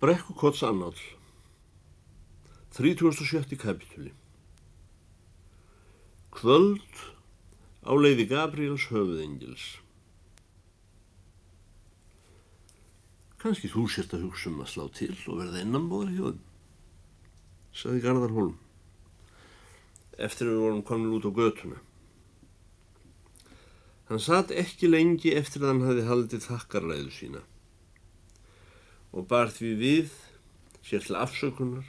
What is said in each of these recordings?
Brekkukots annál 37. kapitúli Kvöld á leiði Gabriels höfuðengils Kanski þú sért að hugsa um að slá til og verða innanbóðar þeim, saði Garðar Holm, eftir að við vorum komin út á götuna. Hann satt ekki lengi eftir að hann hafi haldið þakkarlæðu sína og bar því við sér til afsökunar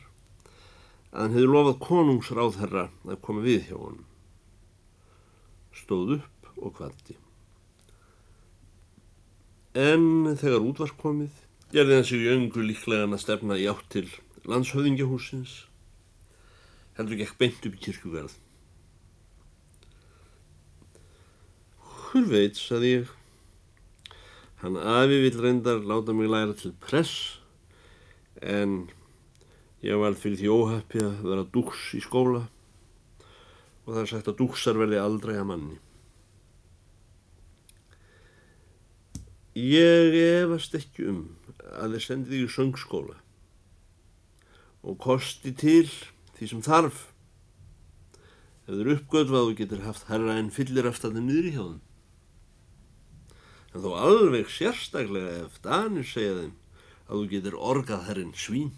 að hann hefði lofað konungsráðherra að koma við hjá honum. Stóð upp og kvaldi. En þegar út var komið, gerði hann sig í öngu líklegan að stefna í átt til landshöfðingjahúsins, heldur gekk beint upp í kirkugarð. Hver veit, saði ég, hann afi vil reyndar láta mig læra til press, en ég var fyrir því óhappi að vera dúks í skóla og það er sagt að dúksar verði aldrei að manni. Ég efast ekki um að þið sendi þig í söngskóla og kosti til því sem þarf ef þið eru uppgötvað og getur haft herra en fyllir aftur það niður í hjáðum. En þó alveg sérstaklega ef Danir segja þeim að þú getur orgað herrin svín.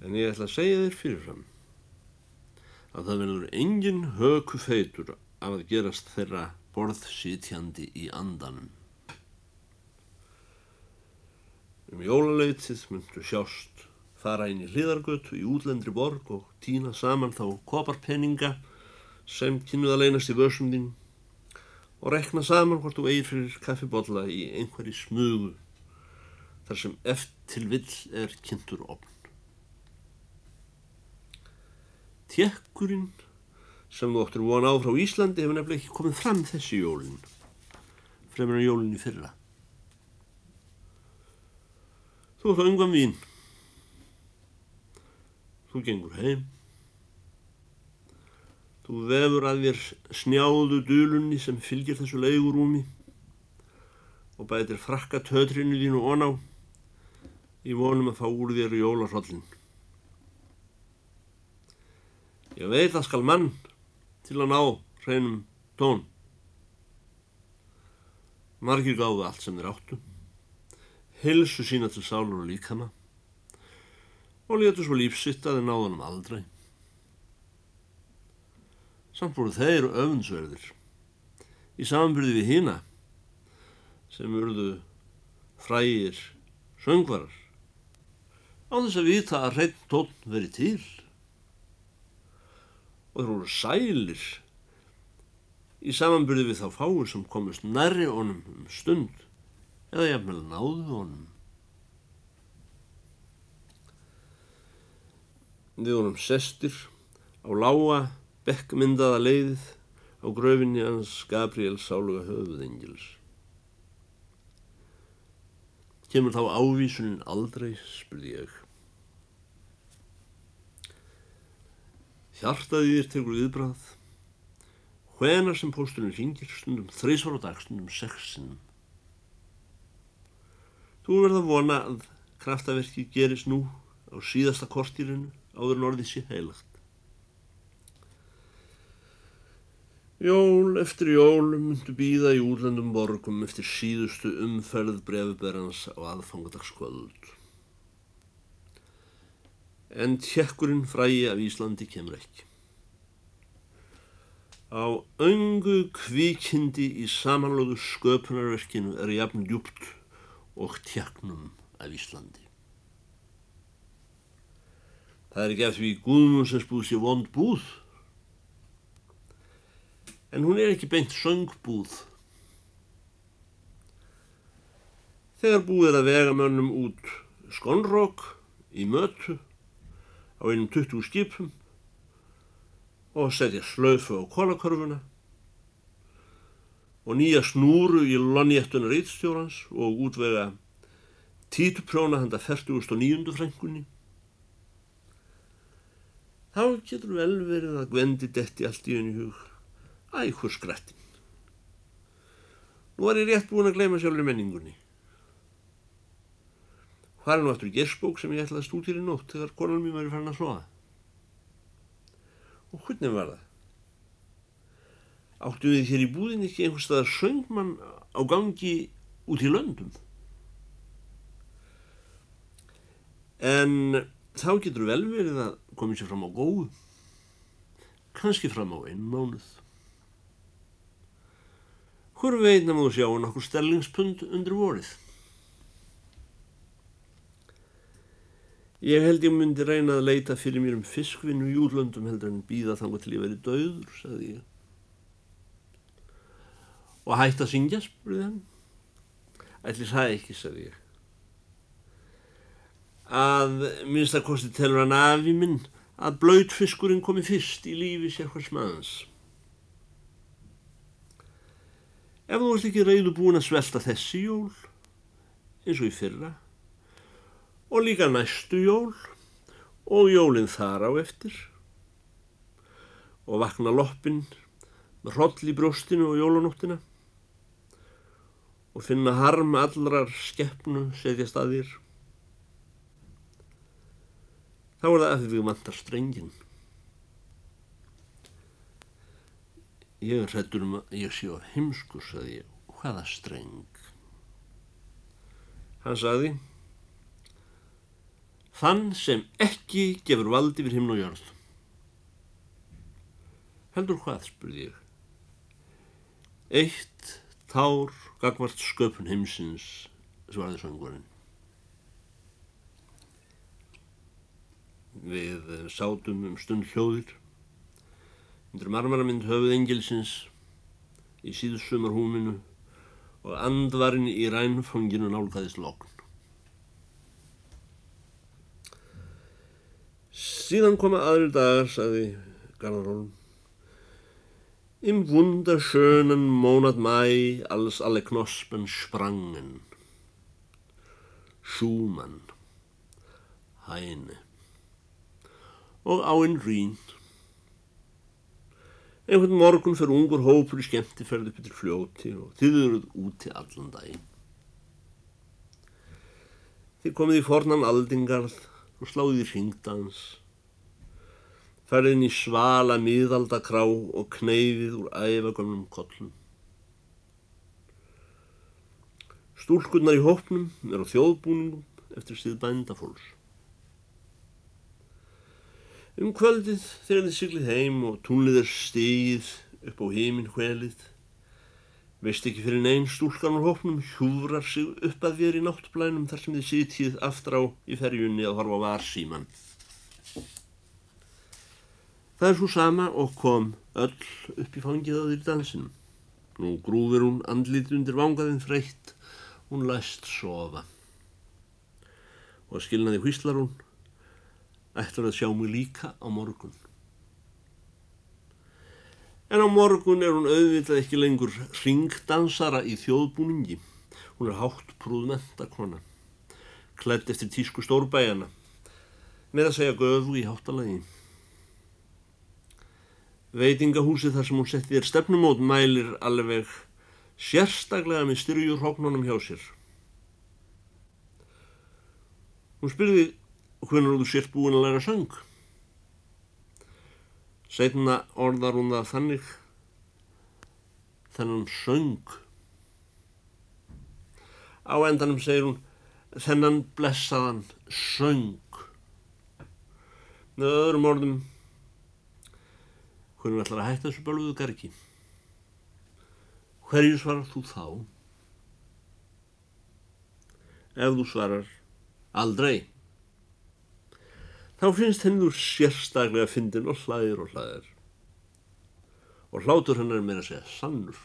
En ég ætla að segja þér fyrirfram að það verður engin höku feitur að gerast þeirra borðsítjandi í andanum. Um jólaleitið myndu sjást fara inn í hliðargötu í útlendri borg og týna saman þá koparpenninga sem kynnuð að leynast í vörsum þín og rekna saman hvort þú eigir fyrir kaffibotla í einhverji smugu þar sem eftir vill er kynntur opn. Tjekkurinn sem þú óttir von á frá Íslandi hefur nefnilega ekki komið fram þessi jólinn fremur en jólinn í fyrra. Þú ert á yngvam vín. Þú gengur heim Þú vefur að þér snjáðu dölunni sem fylgir þessu leigurúmi og bætir frakka tötrinu þínu oná í vonum að fá úr þér jólarhóllin Ég veit að skal mann til að ná hreinum tón. Margir gáðu allt sem þeir áttu, hilsu sína til sálur og líkama og letu svo lífsitt að þeir náðanum aldrei. Samt voru þeir öfunnsverðir í samanbyrði við hína sem urðu frægir söngvarar. Á þess að vita að hreinn tón veri til. Og þeir voru sælir í samanbyrði við þá fáur sem komist nærri honum um stund eða jafnvel náðu honum. Við vorum sestir á lága bekkmyndaða leiðið á gröfinni hans Gabriel Sáluga höfuðengils. Kemur þá ávísunin aldrei, spurði ég. Hjartaði þér tegur viðbrað. Hvenar sem pósturinn ringir stundum þreysvar á dag stundum sexinum. Þú verða vona að kraftaverki gerist nú á síðasta kortýrinu áður en orðið sé heilagt. Jól eftir jól myndu býða í útlendum borgum eftir síðustu umferð brefiberans á aðfangadagskvöld en tjekkurinn frægi af Íslandi kemur ekki. Á öngu kvíkindi í samanlóðu sköpunarverkinu er jafn djúpt og tjekknum af Íslandi. Það er ekki eftir því Guðmundsens búð sé vond búð, en hún er ekki beint söngbúð. Þegar búið er að vega mönnum út skonrók í mötu á einum 20 skipum og setja slöfu á kólakörfuna og nýja snúru í lonjéttunar eittstjórans og útvega títuprjóna handa 49. frængunni. Þá getur vel verið að gvendi detti allt í einu hug. Æ, hvur skrættin. Nú var ég rétt búin að gleyma sjálfur menningunni. Hvað er nú aftur gersbók sem ég ætlaði að stúdýra í nótt þegar konan mér væri farin að sofa? Og hvernig var það? Áttu við hér í búðin ekki einhvers staðar söngmann á gangi út í löndum? En þá getur vel verið að komið sér fram á góðu, kannski fram á einn mánuð. Hvor veitna múðu sjá nokkur sterlingspund undir vorið? Ég held ég myndi reyna að leita fyrir mér um fiskvinnu í útlöndum heldur en býða þangu til ég verið döður, sagði ég. Og hætti að syngja, spurði hann. Ætli það ekki, sagði ég. Að minnstakosti telur hann afi minn að blöytfiskurinn komi fyrst í lífi sér hvers maðans. Ef þú ert ekki reyðu búin að svelta þessi jól, eins og í fyrra, og líka næstu jól, og jólinn þar á eftir, og vakna loppin með hroll í brjóstinu og jólanóttina, og finna harm allrar skeppnu setjast að þér, þá er það að því við vantar strengin. Ég er hrettur um að ég sé á heimsku, saði ég. Hvaða streng? Hann saði, þann sem ekki gefur valdi fyrir himn og jörð. Heldur hvað, spurði ég. Eitt tár gagvart sköpun heimsins, svarði söngvarinn. Við sátum um stund hljóðir undir marmaramind höfuð engilsins í síðsumar húminu og andvarinn í rænfanginu nálgæðist lokn. Síðan koma aðrir dagar, sagði Garðarholm. Im wunderschönen Monat Mai, als alle Knospen sprangen. Schumann, Heine og áinn Rín. Einhvern morgun fyrir ungur hópur í skemmtiferð upp yfir fljóti og þið eruð úti allan daginn. Þið komið í fornan aldingarð og sláðið í ringdans. Færið inn í svala miðaldakrá og kneyfið úr æfagömmum kollum. Stúlkunnar í hópnum er á þjóðbúningum eftir síð bændafólks. Um kvöldið þegar þið syklið heim og túnlið er stigið upp á heiminn hvelið, veist ekki fyrir neinn stúlkan úr hópnum hjúfrar sig upp að þér í náttblænum þar sem þið sitið aftur á í ferjunni að horfa á varsíman. Það er svo sama og kom öll upp í fangið á þér í dansinum. Nú grúfur hún andlítið undir vangaðinn freitt, hún læst sofa. Og skilnaði hvíslar hún ætlar að sjá mig líka á morgun. En á morgun er hún auðvitað ekki lengur ringdansara í þjóðbúningi. Hún er hátt prúðmenta kona, klætt eftir tísku stórbæjana, með að segja göfu í háttalagi. Veitingahúsið þar sem hún setti þér stefnumót mælir alveg sérstaklega með styrjur hróknunum hjá sér. Hún spyrði og hvernig þú sért búin að læra söng. Setna orðar hún það þannig þennan söng. Á endanum segir hún þennan blessaðan söng. Með öðrum orðum hvernig ætlar að hætta þessu bölguðu gargi. Hverju svarar þú þá? Ef þú svarar aldrei þá finnst henni úr sérstaklega fyndin og hlæðir og hlæðir. Og hlátur hennar meira að segja sannur.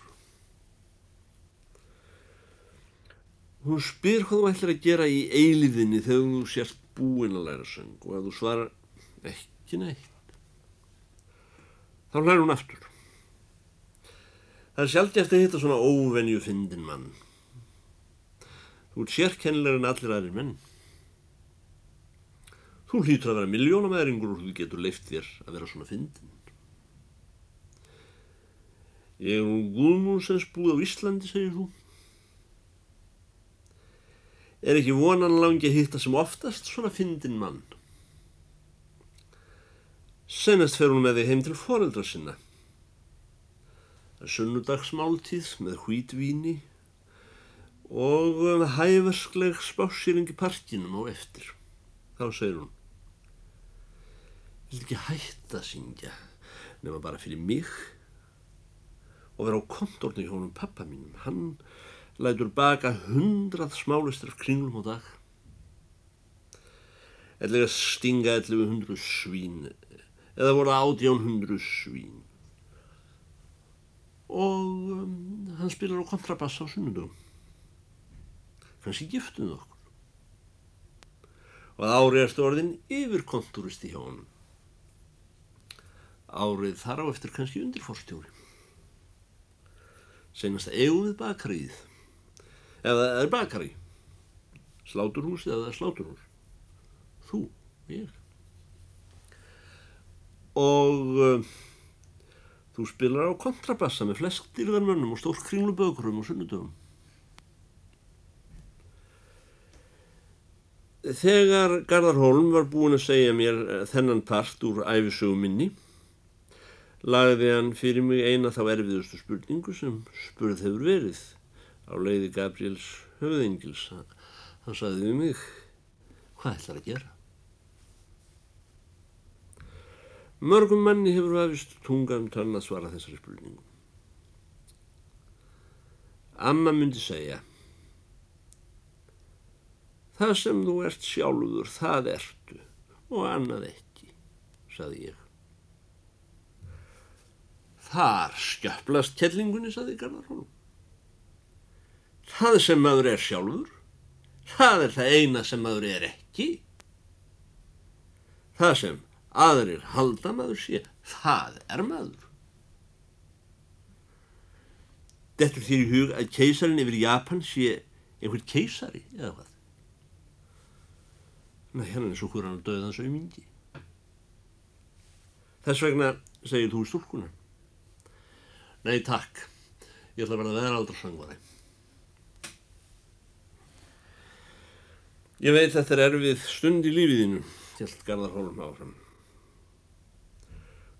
Hún spyr hvað þú ætlar að gera í eiliðinni þegar þú sérst búinn að læra söng og að þú svarar ekki neitt. Þá hlæður hún aftur. Það er sjálf eftir að hitta svona óvenju fyndin mann. Þú ert sérkennilegur en allir aðrir menn. Þú hlýtur að vera miljónamæringur og þú getur leift þér að vera svona fyndin. Ég er nú Guðmúnsens búið á Íslandi, segir þú. er ekki vonan langi að hitta sem oftast svona fyndin mann. Senast fer hún með þig heim til foreldra sinna. Það er sunnudagsmáltíð með hvítvíni og um, hæverskleg spásýring í parkinum á eftir. Þá segir hún, vil ekki hætta að syngja? Nema bara fyrir mig. Og vera á kontorni hjá honum pappa mínum. Hann lætur baka hundrað smálistar kringlum á dag. Eða stinga 1100 svín. Eða voru átján hundru svín. Og um, hann spilar á kontrabass á sunnudum kannski giftuð okkur. Og árið erstu orðin yfir kontúristi hjá hann árið þar á eftir kannski undirforstjóri senast að eigum við bakarið eða er bakari sláturhús eða sláturhús? Þú, ég. Og uh, þú spilar á kontrabassa með flest dyrðarmönnum og stór kringlubökurum og sunnudöfum. Þegar Garðar Holm var búin að segja mér þennan part úr æfisögum minni, lagði hann fyrir mig eina þá erfiðustu spurningu sem spurð hefur verið á leiði Gabriels höfðingils. Hann saði við mig, hvað ætlar að gera? Mörgum manni hefur vafist tunga um tönn að svara þessari spurningu. Amma myndi segja Það sem þú ert sjálfur, það ertu og annað ekki, saði ég. Þar skjöplast kellingunni, saði Garðarhólm. Það sem maður er sjálfur, það er það eina sem maður er ekki. Það sem aðrir halda maður sé, það er maður. Dettur þér í hug að keisarin yfir Japan sé einhvern keisari eða hvað? Nei, hérna er svo hver hann döðans auðmingi. Þess vegna segir þú stúlkunar. Nei, takk. Ég ætla að verða veðraldarsangvari. Ég veit þetta er erfið stund í lífiðinu, helt Garðar Hólm áfram.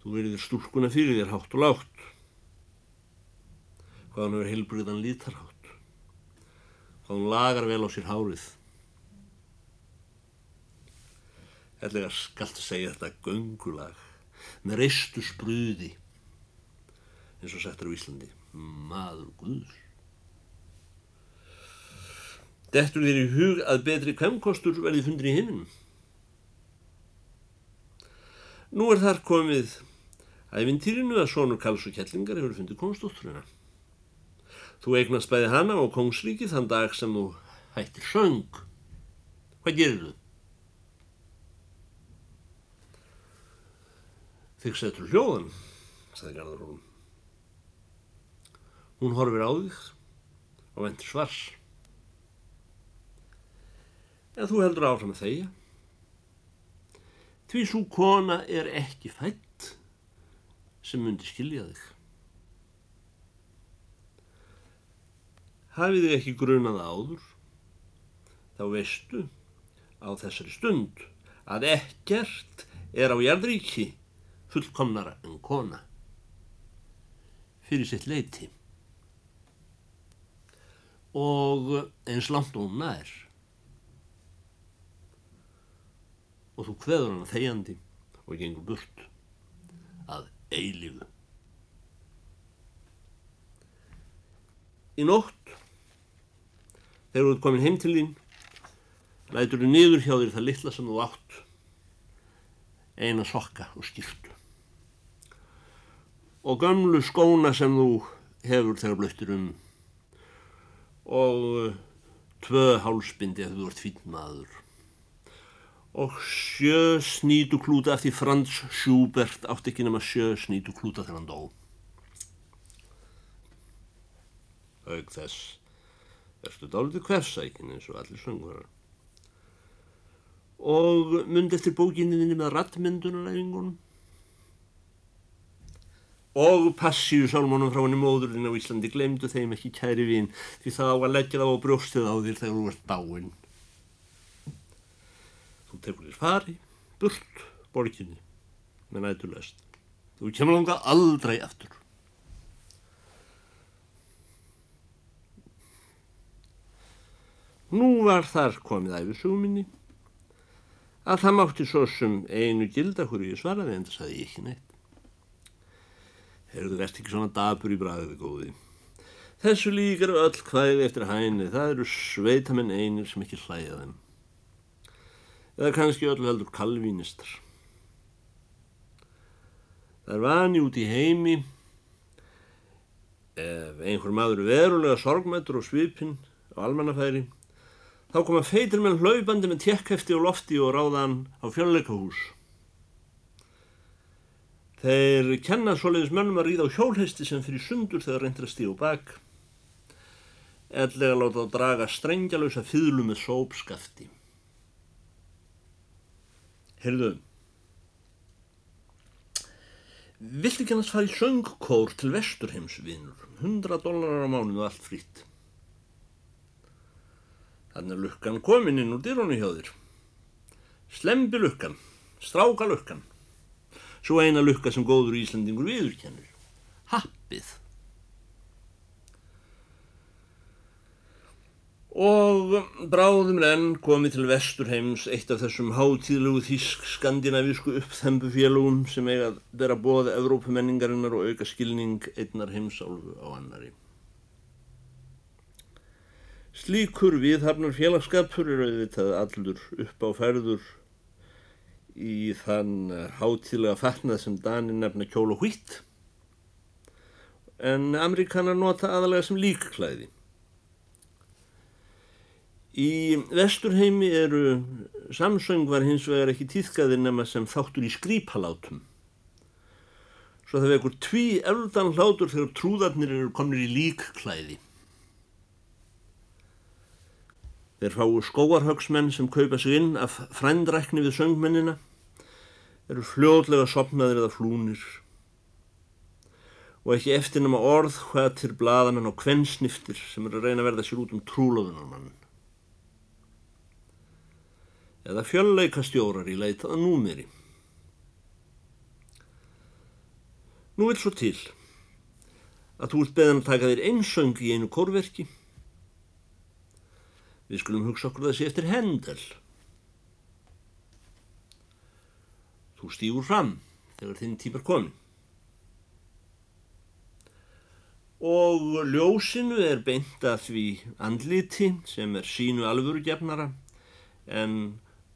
Þú veriður stúlkuna fyrir þér hátt og látt. Hvað hann hefur heilbriðan lítarhátt. Hvað hann lagar vel á sér hárið. Ellega skallt segja þetta göngulag með reistu spröði eins og settur á Íslandi. Maður Guðs. Dettur þér í hug að betri kvemkostur verði fundin í heiminum. Nú er þar komið æfintýrinu að sonur Karls og Kjellingar hefur fundið konstútturina. Þú eignast bæði hana og kongsríki þann dag sem þú hættir söng. Hvað gerir þú? Þig setur hljóðan, sagði Garðarólum. Hún horfir á þig og vendur svars. En þú heldur áfram að þeia. Því svo kona er ekki fætt sem myndi skilja þig. Hafið þig ekki grunað áður, þá veistu á þessari stund að ekkert er á jærðríki fullkomnara en kona fyrir sitt leiti og eins langt og hún nær og þú hveður hana þegjandi og gengur burt að eilífu. Í nótt, þegar þú ert komin heim til þín, lætur þú niður hjá þér það litla sem þú átt, eina sokka og skýrtu. Og gamlu skóna sem þú hefur þegar blöttir um og tvö hálsbindi að þú ert fín maður og sjö snítu klúta eftir Franz Schubert átt ekki nema sjö snítu klúta þegar hann dó. Haug þess verðstu dálítið hversækin eins og allir söngvarar. Og myndi eftir bókinniðinni með rattmyndunaræfingunum og passíu sálmónum frá henni móðurinn á Íslandi glemdu þeim ekki kæri vinn því það á að leggja það á brjóstið á þér þegar þú ert dáinn. Þú tekur þér fari, burt, borginni, með nætulest. Þú kemur langa aldrei aftur. Nú var þar komið æfisuguminni að það mátti svo sem einu gilda hverju ég svaraði en það saði ég ekki neitt. Herðu verðt ekki svona dabur í bræðið góði. Þessu líkar öll hvæði eftir hæni, það eru sveitamenn einir sem ekki hlæða þeim. Eða kannski öll heldur kalvínistar. Það er vani út í heimi ef einhver maður verulega sorgmættur og svipinn á almannafæri þá koma feitir með hlaupandi með tjekkhefti og lofti og ráðan á fjölleikahús. Þeir kenna svoleiðis mönnum að ríða á hjólhesti sem fyrir sundur þegar reyndir að stíða bak ellega láta þá draga strengjalösa fýðlu með sópskafti. Heyrðu, Viltu ekki annars fara í söngkór til vesturheimsvinur? 100 dólarar á mánuð og allt frýtt. Þannig er lukkan komin inn úr dýrónu hjá þér. Slembi lukkan, stráka lukkan. Svo eina lukka sem góður Íslandingur viðurkennir. Happið. Og bráðum enn komið til Vesturheims eitt af þessum hátíðlugu þísk-skandinavísku uppþembufélugum sem eiga að vera bóða Evrópumenningarinnar og auka skilning einnar heimsálfu á annari. Slíkur viðhafnar félagskapur eru auðvitað allur upp á ferður í þann hátíðlega fatnað sem Danin nefna kjól og hvitt en Amerikanar nota aðalega sem líkklæði. Í vesturheimi eru samsöngvar hins vegar ekki týðkaðir nema sem þáttur í skrýpalátum. Svo það vekur tví eldan hlátur þegar trúðarnir eru komnir í líkklæði. Þeir fáu skóarhauksmenn sem kaupa sig inn af frændrækni við söngmennina eru fljóðlega sopnaðir eða flúnir og ekki eftir nema orð hvað til bladamenn og kvensniftir sem eru að reyna að verða sér út um trúlóðunarmann eða fjölleikastjórar í leitaða númeri. Nú vil svo til að þú ert beðan að taka þér einsöng í einu kórverki. Við skulum hugsa okkur þessi eftir hendel. Þú stýgur fram þegar þinn típar komin. Og ljósinu er beint að því andliti sem er sínu alvöru gefnara en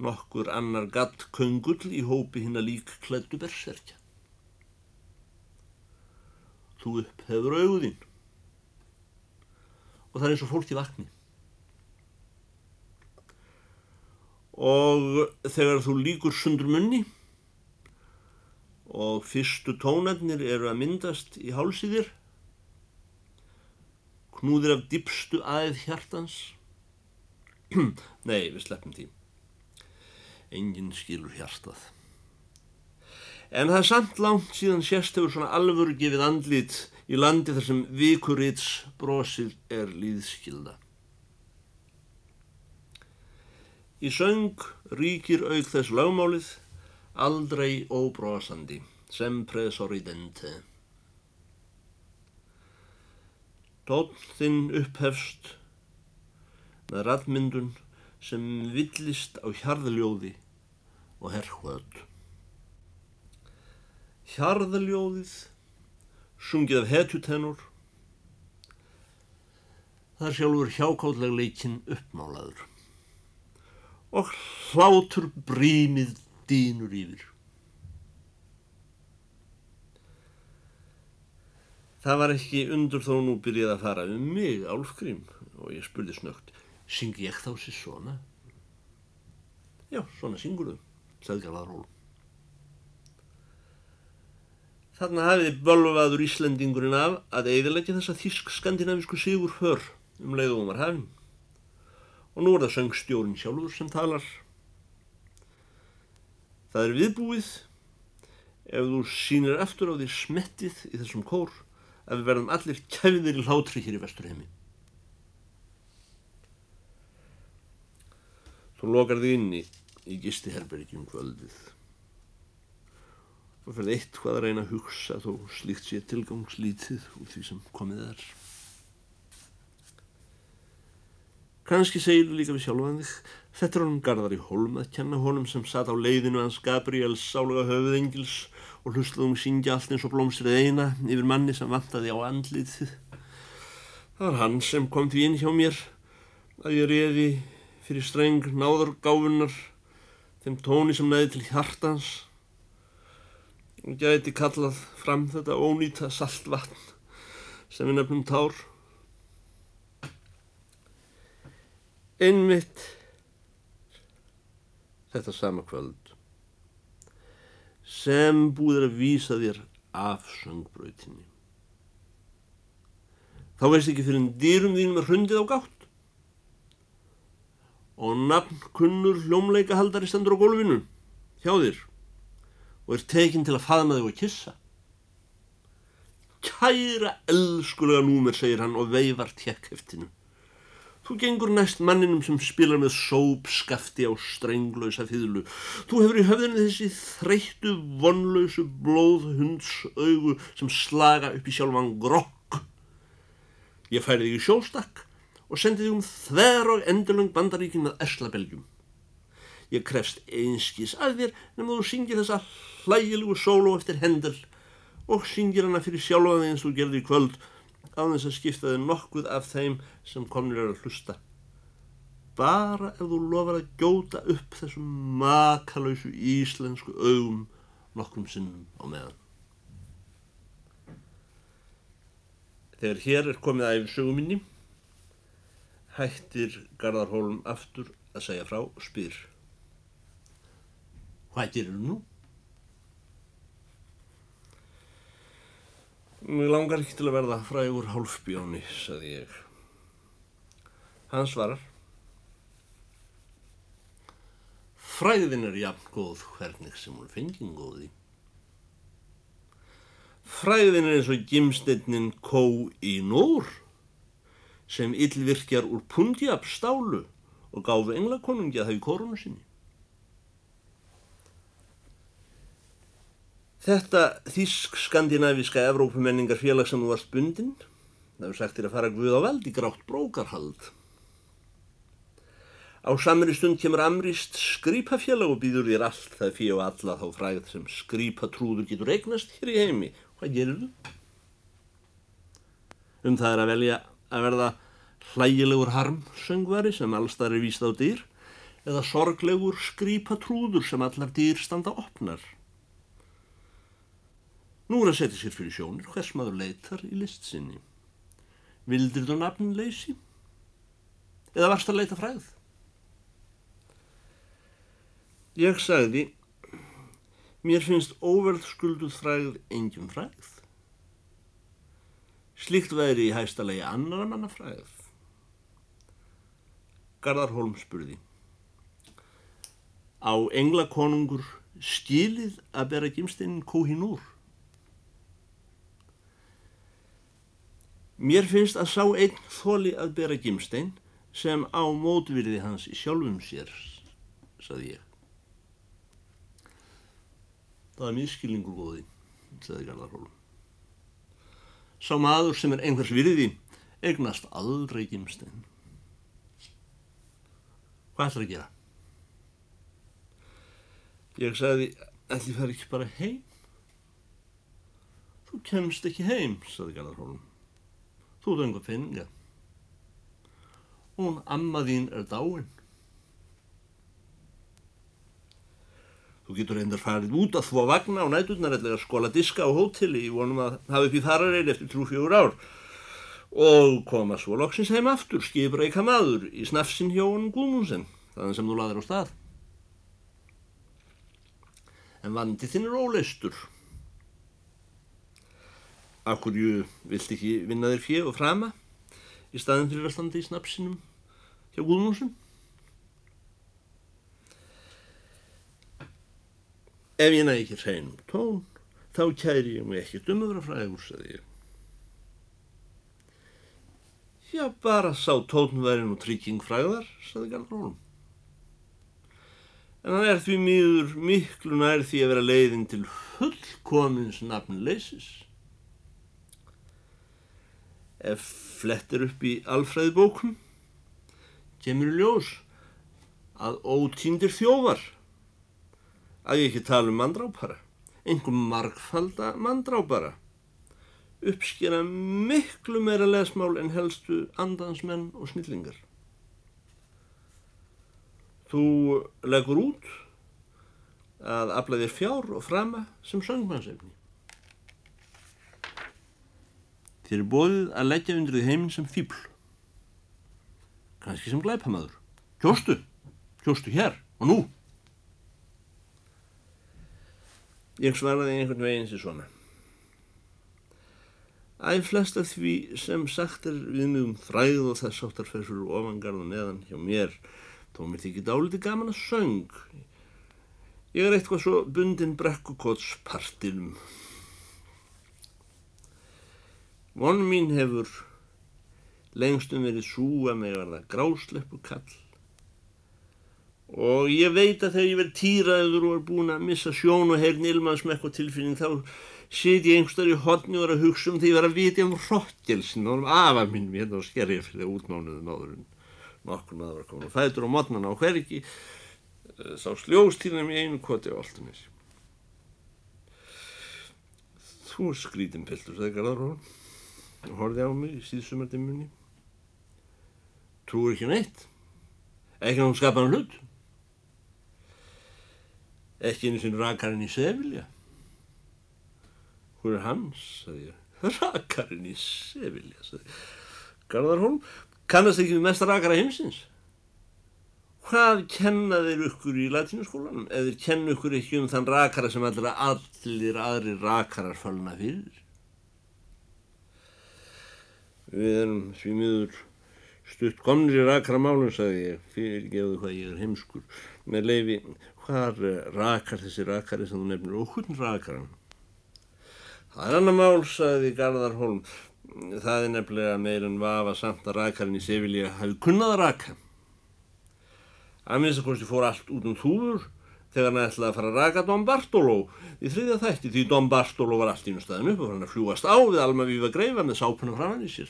nokkur annar gatt köngull í hópi hinn að lík klættu berserkja. Þú upphefur auðin og það er eins og fólk í vakni. Og þegar þú líkur sundur munni og fyrstu tónarnir eru að myndast í hálsiðir, knúðir af dipstu aðeð hjartans, nei við sleppum tím enginn skilur hjartað. En það er samt langt síðan sérst hefur svona alvöru gefið andlit í landi þar sem vikurits brosið er líðskilda. Í söng ríkir auk þess lagmálið aldrei óbrosandi, sempre sorridente. Tótt þinn upphefst með ratmyndun sem villist á hjarðljóði og herrhvöld. Hjarðljóðið, sungið af hetjutennur, þar sjálfur hjákátleg leikinn uppmálaður og hlátur brímið dýnur yfir. Það var ekki undur þó nú byrjað að fara um mig, Álfgrím, og ég spurði snögt, syngi ég þá sér svona? Já, svona syngur þau, sagði Garðarhól. Þarna hafiði bölvaður Íslandingurinn af að eiðilegja þessa þísk-skandinavísku sigur hör um leiðum var hafinn. Og nú er það söngstjórin sjálfur sem talar. Það er viðbúið ef þú sínir eftir á því smettið í þessum kór að við verðum allir kæfiðir í hlátri hér í vesturheimi. Þú lokar þig inni í gisti herbergjum kvöldið og fyrir eitt hvað að reyna að hugsa þó slíkt sé tilgangslítið úr því sem komið er. Kanski segir líka við sjálfan þig, þetta er honum Garðar í Holm að kenna honum sem satt á leiðinu hans Gabriels sálega höfuðengils og hlustuðum syngja allt eins og blómsrið eina yfir manni sem vantaði á andlitið. Það var hann sem kom því inn hjá mér að ég reði fyrir streng náðargáfunar þeim tóni sem næði til hjartans og gæti kallað fram þetta ónýta saltvatn sem við nefnum tár. Einmitt þetta sama kvöld sem búður að vísa þér af söngbröytinni. Þá veist ekki fyrir en dýrum þínum er hrundið á gátt og nafn kunnur hljómleika haldari stendur á gólfinu hjá þér og er tekinn til að faðma þig og kissa. Kæra elskulega númer, segir hann og veifar tjekkheftinu. Þú gengur næst manninum sem spilar með sópskafti á strenglausa fýðlu. Þú hefur í höfðinu þessi þreyttu, vonlausu blóðhundsaugu sem slaga upp í sjálfan grokk. Ég færi þig í sjóstakk og sendi þig um þver og endurlung bandaríkin með eslabeljum. Ég krefst einskís að þér nema þú syngir þessa hlægilegu sóló eftir hendel og syngir hana fyrir sjálfa þig eins og gerði í kvöld á þess að skipta þig nokkuð af þeim sem komnir er að hlusta. Bara ef þú lofar að gjóta upp þessum makalausu íslensku augum nokkrum sinnum á meðan. Þegar hér er komið æfið söguminni, hættir Garðarhólum aftur að segja frá spyr. Hvað gerir þú nú? Mér langar ekki til að verða frægur hálfbjóni, saði ég. Hann svarar. Fræðin er jafn góð hvernig sem hún fengið góði. Fræðin er eins og gimsteinnin kó í nór sem yllvirkjar úr pundjab stálu og gáfi englakonungi að það í korunu sinni. Þetta þísk-skandinavíska Evrópumenningar félag sem þú varst bundinn, það hefur sagt þér að fara guð á veld í grátt brókarhald. Á samri stund kemur amrist skrýpafélag og býður þér allt það fyrir og alla þá fræð sem skrýpatrúður getur eignast hér í heimi. Hvað gerir þú? Um það er að velja að verða hlægilegur harmsöngvari sem allstar er víst á dýr eða sorglegur skrýpatrúður sem allar dýr standa opnar. Nú er að setja sér fyrir sjónir hvers maður leitar í list sinni. Vildir þú nafnin leysi? Eða varst að leita fræð? Ég sagði, mér finnst óverðskulduð fræð engjum fræð. Slíkt væri í hæstalegi annar manna fræð. Garðar Holm spurði. Á englakonungur stílið að bera gimsteinin Kohínúr? Mér finnst að sá einn þóli að bera gimstein sem á mótvirði hans sjálfum sér, saði ég. Það er miskilningur góði, saði Garðarhólum. Sá maður sem er einhvers virði eignast aldrei gimstein. Hvað ætlar að gera? Ég sagði, ætli fær ekki bara heim? Þú kemst ekki heim, saði Garðarhólum. Þú er einhver peninga. Hún amma þín er dáin. Þú getur reyndar farið út að þvó vagna á næturnar eða skóla diska á hóteli í vonum að hafa upp í þararreil eftir trú fjögur ár og koma svo loksins heim aftur, skipur eika maður í snafsin hjá honum Guðmúnsen, þannig sem þú laður á stað. En vandi þinn er óleistur. Akkurju vilt ekki vinna þér fjö og frama í staðin fyrir að standa í snapsinum hjá Guðmúnsson? Ef ég næ ekki hreinum tón, þá kæri ég mig ekki dumöfra frægur, sagði ég. Já, bara sá tónværin og trygging fræðar, sagði Garðrólum. en hann er því mýður miklu nær því að vera leiðin til fullkomins nafnleisis. Ef flettir upp í alfræðibókum, kemur í ljós að ótíndir þjófar, að ekki tala um mandrápara, einhverjum margfalda mandrápara, uppskera miklu meira lesmál en helstu andansmenn og snillingar. Þú leggur út að afla þér fjár og frama sem söngmannsefni. Þér er bóðið að leggja undir því heiminn sem fíbl. Kanski sem glæpamaður. Kjóstu, kjóstu hér og nú. Ég svaraði einhvern veginn sem svona. Æ, flest af því sem sagt er við mig um þræð og þess áttarferðsur og ofangarða neðan hjá mér þó mér þykir dáliti gaman að söng. Ég er eitthvað svo bundin brekkukottspartinum. Von mín hefur lengstum verið með að verða grásleppu kall. Og ég veit að þegar ég verið týraður og er búin að missa sjón og heyrn ilmaðsmekk og tilfinning þá sit ég einhverstað í hodni og er að hugsa um því að vera að viti um hrottjelsin og um afa minn við hérna á skerja fyrir útmánuðum áður en nokkur maður var komin og fætur á modnana og hver ekki uh, sá sljóstýrnum í einu koti á alltunis Þú skrítin piltur, sagði Garðarhóðan og horfið á mig í síðsumardimmunni Trúur ekki neitt ekki að hún skapa hann hlut ekki einu sinni rakarinn í Sevilja Hvor er hans. Rakarinn í Sevilja, Garðarholm. Kannast ekki við mest rakara heimsins? Hvað kenna þeir ykkur í latínuskólanum? Eða kenna ykkur ekki um þann rakara sem allir aðri rakarar fölna fyrir? Við erum því miður stutt komnir í rakara málum, sagði ég. Fyrirgeðu hvað ég er heimskur. Með leifi, hvað rakar þessi rakari sem þú nefnir? Og hvern rakaran? Það er annar mál, sagði Garðar Holm. Það er nefnilega meir en vafa samt að rakarinn í Sevilja hafi kunnað að raka. Að minnst að kosti fór allt út um þúfur þegar hann ætlaði að fara að raka Dom Bartolo í þriðja þætti því Dom Bartolo var allt í einu staðin upp og hann að fljúast á við Alma Víva Greifa með sápunum framann í sér.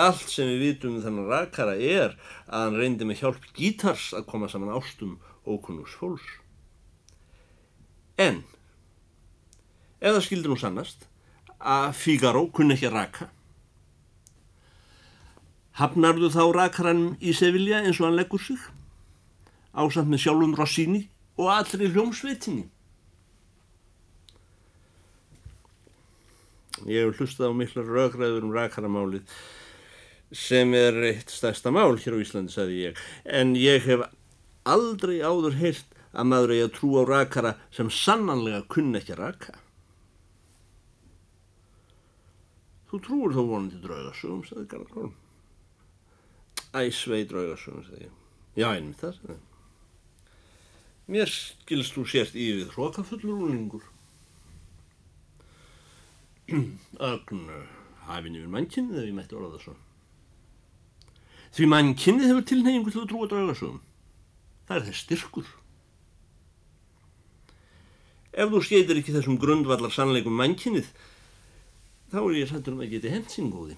Allt sem við vitum um þennan rakara er að hann reyndi með hjálp gítars að koma saman ástum ókunnugs fólks. En eða skildi nú sannast að Figaro kunni ekki að raka. Hafnarðu þá rakarann í Sevilla eins og hann leggur sig, ásamt með sjálfum Rossini og allri hljómsveitinni. Ég hef hlustað á mikla röggræður um rakaramálið sem er eitt stærsta mál hér á Íslandi, sagði ég, en ég hef aldrei áður heilt að maður eigi að trú á rakara sem sannanlega kunni ekki að raka. Þú trúur þá vonandi draugasögum, sagði Garðarholm. Æsvei draugasögum, sagði ég. Já, einmitt það, sagði ég. Mér skilst þú sért við hrókafullur úrlingur. Ögn hafinn yfir mannkynnið ef ég mætti orða það svo. Því mannkynnið hefur tilneyingu til að trúa draugasögum. Það er þess styrkur. Ef þú skeitir ekki þessum grundvallar sannleikum mannkynnið, þá er ég sættur um að geti hent sín góði.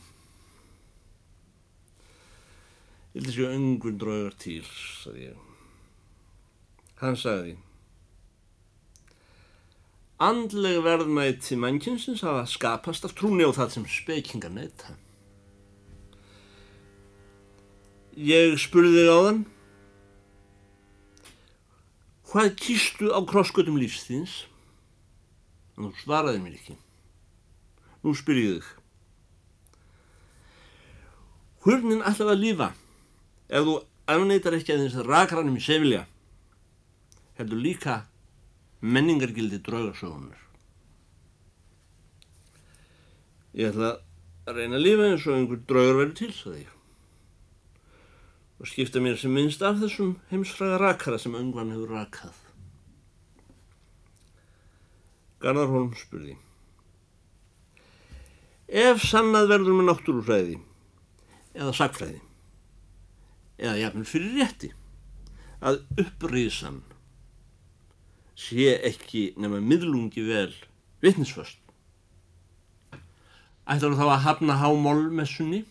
Ég held að séu öngur draugar til, sagði ég. Hann sagði, andleg verðmæti mannkynsins hafa skapast af trúni á það sem spekingar neyta. Ég spurði þig á þann, hvað kýstu á krossgötum lífsþins? Nú svaraði mér ekki. Nú spyr ég þig. Hvernig ætlaði að lifa ef þú afneitar ekki að þess rakrannum í Sevilja heldur líka menningargildi draugarsögunar. Ég ætla að reyna að lifa eins og einhver draugar verið til, sagði ég. Og skipta mér sem minnst af þessum heimsfræða rakara sem öngvan hefur rakað. Garðarholm spurði. Ef sannað verður með náttúrufræði eða sagfræði eða jafnvel fyrir rétti að uppriðsan sé ekki nema miðlungi vel vittnisföst. Ætlar þá að hafna hámólmessunni?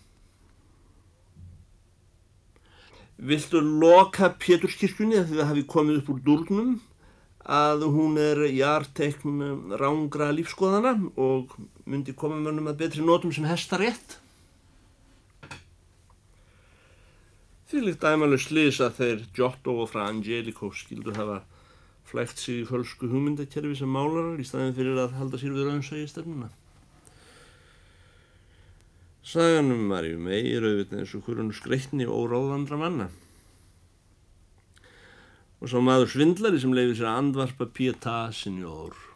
Viltu loka Péturskirkjunni að það hafi komið upp úr durnum að hún er jartekn rángra lífskoðana og myndi koma mönnum að betri nótum sem hestarétt? Því líkt æmalega slís að þeir Giotto og Fra Angelico skildu hafa flægt sig í fölsku hugmyndakerfi sem málarar í staðin fyrir að halda sér við raunsægi stefnuna. Saganum var í meir auðvitað eins og hverjum skreitni óráðandra manna. Og svo maður svindlari sem leiði sér að andvarpa Pietà Signor